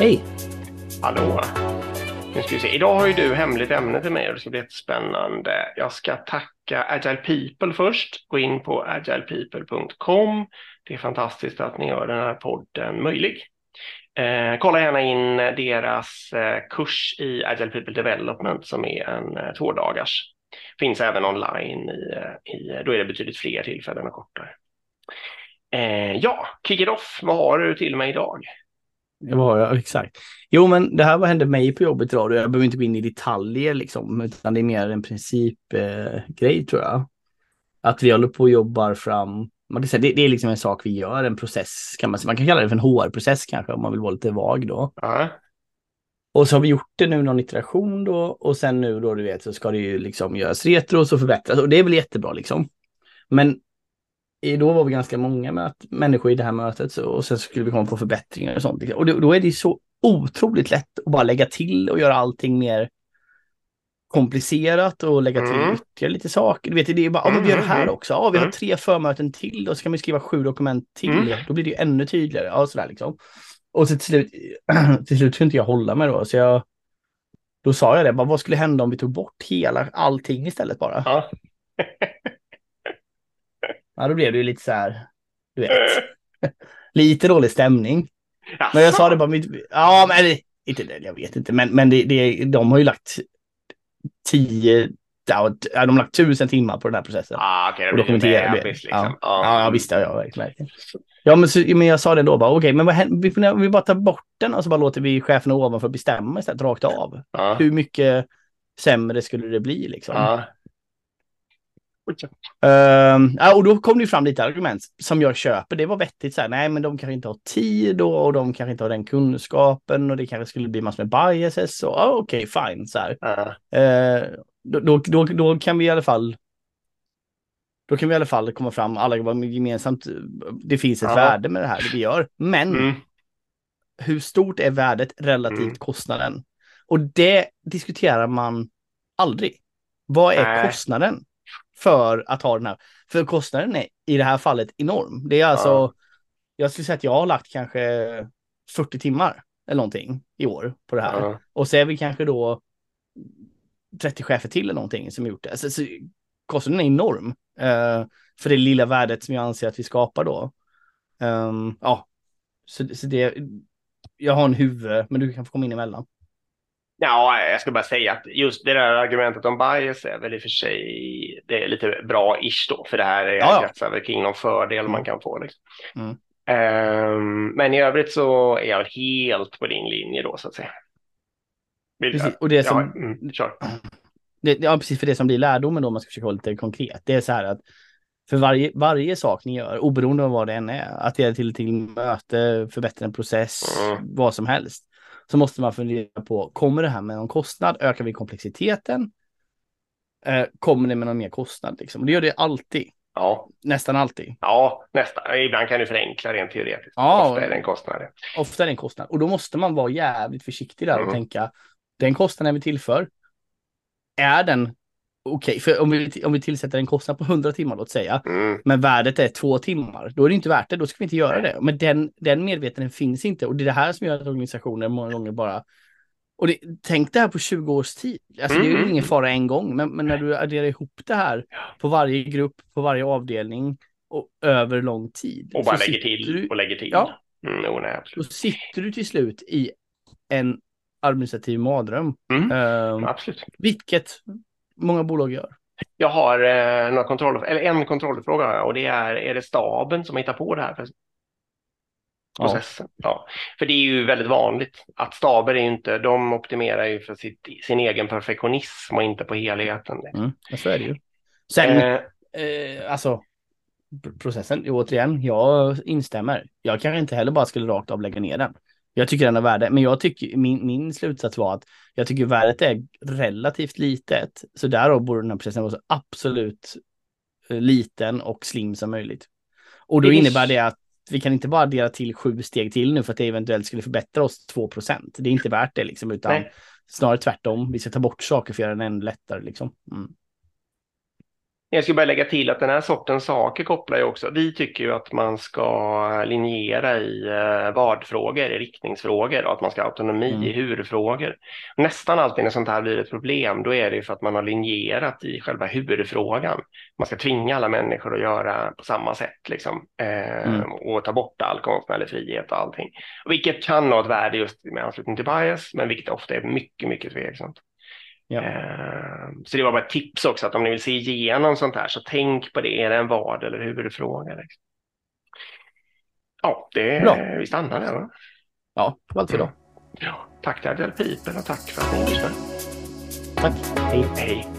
Hej! Hallå! Nu ska vi se. Idag har ju du hemligt ämne till mig och det ska bli jättespännande. Jag ska tacka Agile People först. Gå in på agilepeople.com. Det är fantastiskt att ni gör den här podden möjlig. Eh, kolla gärna in deras eh, kurs i Agile People Development som är en eh, tvådagars. Finns även online, i, eh, i, eh, då är det betydligt fler tillfällen och kortare. Eh, ja, kick it off. Vad har du till mig idag? Det var jag, exakt. Jo, men det här vad hände mig på jobbet idag. Jag behöver inte gå in i detaljer liksom, utan det är mer en principgrej eh, tror jag. Att vi håller på och jobbar fram. Man kan säga, det, det, är liksom en sak vi gör, en process kan man säga. Man kan kalla det för en HR-process kanske om man vill vara lite vag då. Uh. Och så har vi gjort det nu någon iteration då och sen nu då du vet så ska det ju liksom göras retros och förbättras och det är väl jättebra liksom. Men då var vi ganska många möt, människor i det här mötet så, och sen skulle vi komma på förbättringar och sånt. Och då, då är det så otroligt lätt att bara lägga till och göra allting mer komplicerat och lägga till mm. ytterligare lite saker. Du vet, det är bara, ja, men vi gör det här mm. också. Ja, vi har mm. tre förmöten till och så kan vi skriva sju dokument till. Mm. Då blir det ju ännu tydligare. Ja, sådär liksom. Och så till slut, till slut kunde inte jag hålla mig då, så jag då sa jag det, bara, vad skulle hända om vi tog bort hela allting istället bara? Ja. Ja, då blev det ju lite så här, du vet, lite dålig stämning. Jaså? Men jag sa det bara, ja men inte det, jag vet inte, men, men det, det, de har ju lagt tio, ja, de har lagt tusen timmar på den här processen. Ah, okay, och dokumenterar det. Liksom. Ja, ja, ja, visst, ja, ja, verkligen. Ja, men, så, men jag sa det då bara, okej, okay, men vad händer, vi, vi bara tar bort den och så bara låter vi cheferna ovanför bestämma istället, rakt av. Ja. Hur mycket sämre skulle det bli liksom? Ja. Uh, och då kom det fram lite argument som jag köper. Det var vettigt så här, nej men de kanske inte har tid då, och de kanske inte har den kunskapen och det kanske skulle bli massor med biases. Så uh, okej, okay, fine. Så uh. Uh, då, då, då, då, kan vi i alla fall då kan vi i alla fall komma fram, alla gemensamt, det finns ett värde med det här det vi gör. Men mm. hur stort är värdet relativt mm. kostnaden? Och det diskuterar man aldrig. Vad är kostnaden? För att ha den här. För kostnaden är i det här fallet enorm. Det är alltså, ja. jag skulle säga att jag har lagt kanske 40 timmar eller någonting i år på det här. Ja. Och så är vi kanske då 30 chefer till eller någonting som gjort det. Alltså, så kostnaden är enorm uh, för det lilla värdet som jag anser att vi skapar då. Um, ja, så, så det, jag har en huvud, men du kan få komma in emellan. Ja, jag ska bara säga att just det där argumentet om bias är väl i och för sig det är lite bra-ish då, för det här är ja, kretsar väl kring någon fördel man mm. kan få. Liksom. Mm. Um, men i övrigt så är jag helt på din linje då så att säga. Precis, och det som... Ja, mm, kör. Det, ja, precis för det som blir lärdomen då, om man ska försöka vara lite konkret, det är så här att för varje, varje sak ni gör, oberoende av vad det än är, att det är till, till möte, förbättra en process, mm. vad som helst, så måste man fundera på, kommer det här med någon kostnad? Ökar vi komplexiteten? Eh, kommer det med någon mer kostnad? Liksom? Och det gör det alltid. Ja. Nästan alltid. Ja, nästan. Ibland kan du förenkla rent teoretiskt. Ja, ofta är det en kostnad. Ofta är det en kostnad. Och då måste man vara jävligt försiktig där och mm. tänka, den kostnaden vi tillför, är den okej, för om vi, om vi tillsätter en kostnad på 100 timmar, låt säga, mm. men värdet är två timmar, då är det inte värt det, då ska vi inte göra det. Men den, den medvetenheten finns inte och det är det här som gör att organisationer många gånger bara och det, tänk det här på 20 års tid. Alltså mm. det är ju mm. ingen fara en gång, men, men, när du adderar ihop det här på varje grupp, på varje avdelning och över lång tid. Och bara lägger till du, och lägger till. Ja. Mm, no, nej, Då sitter du till slut i en administrativ mardröm. Mm. Uh, absolut. Vilket många bolag gör? Jag har eh, några kontroll, eller en kontrollfråga och det är, är det staben som hittar på det här? Processen. Ja. ja. För det är ju väldigt vanligt att staber är ju inte, de optimerar ju för sitt, sin egen perfektionism och inte på helheten. Mm, så är det ju. Sen, eh, eh, alltså processen, återigen, jag instämmer. Jag kanske inte heller bara skulle rakt av lägga ner den. Jag tycker den har värde, men jag tycker min, min slutsats var att jag tycker värdet är relativt litet. Så därav borde den här processen vara så absolut eh, liten och slim som möjligt. Och då innebär det att vi kan inte bara addera till sju steg till nu för att det eventuellt skulle förbättra oss 2% Det är inte värt det liksom, utan Nej. snarare tvärtom. Vi ska ta bort saker för att göra den ännu lättare liksom. Mm. Jag ska bara lägga till att den här sortens saker kopplar ju också. Vi tycker ju att man ska linjera i eh, vad-frågor, i riktningsfrågor och att man ska ha autonomi mm. i hur-frågor. Nästan alltid när sånt här blir ett problem, då är det ju för att man har linjerat i själva huvudfrågan. Man ska tvinga alla människor att göra på samma sätt liksom, eh, mm. och ta bort all konstnärlig frihet och allting. Vilket kan ha ett värde just med anslutning till bias, men vilket ofta är mycket, mycket tveksamt. Ja. Eh, så det var bara ett tips också att om ni vill se igenom sånt här så tänk på det, är det en vad eller huvudfråga? Liksom. Ja, det, Bra. vi stannar där va? Ja, det var allt för idag. Ja, tack till Adele Piper och tack för att ni lyssnade. Tack, hej. hej.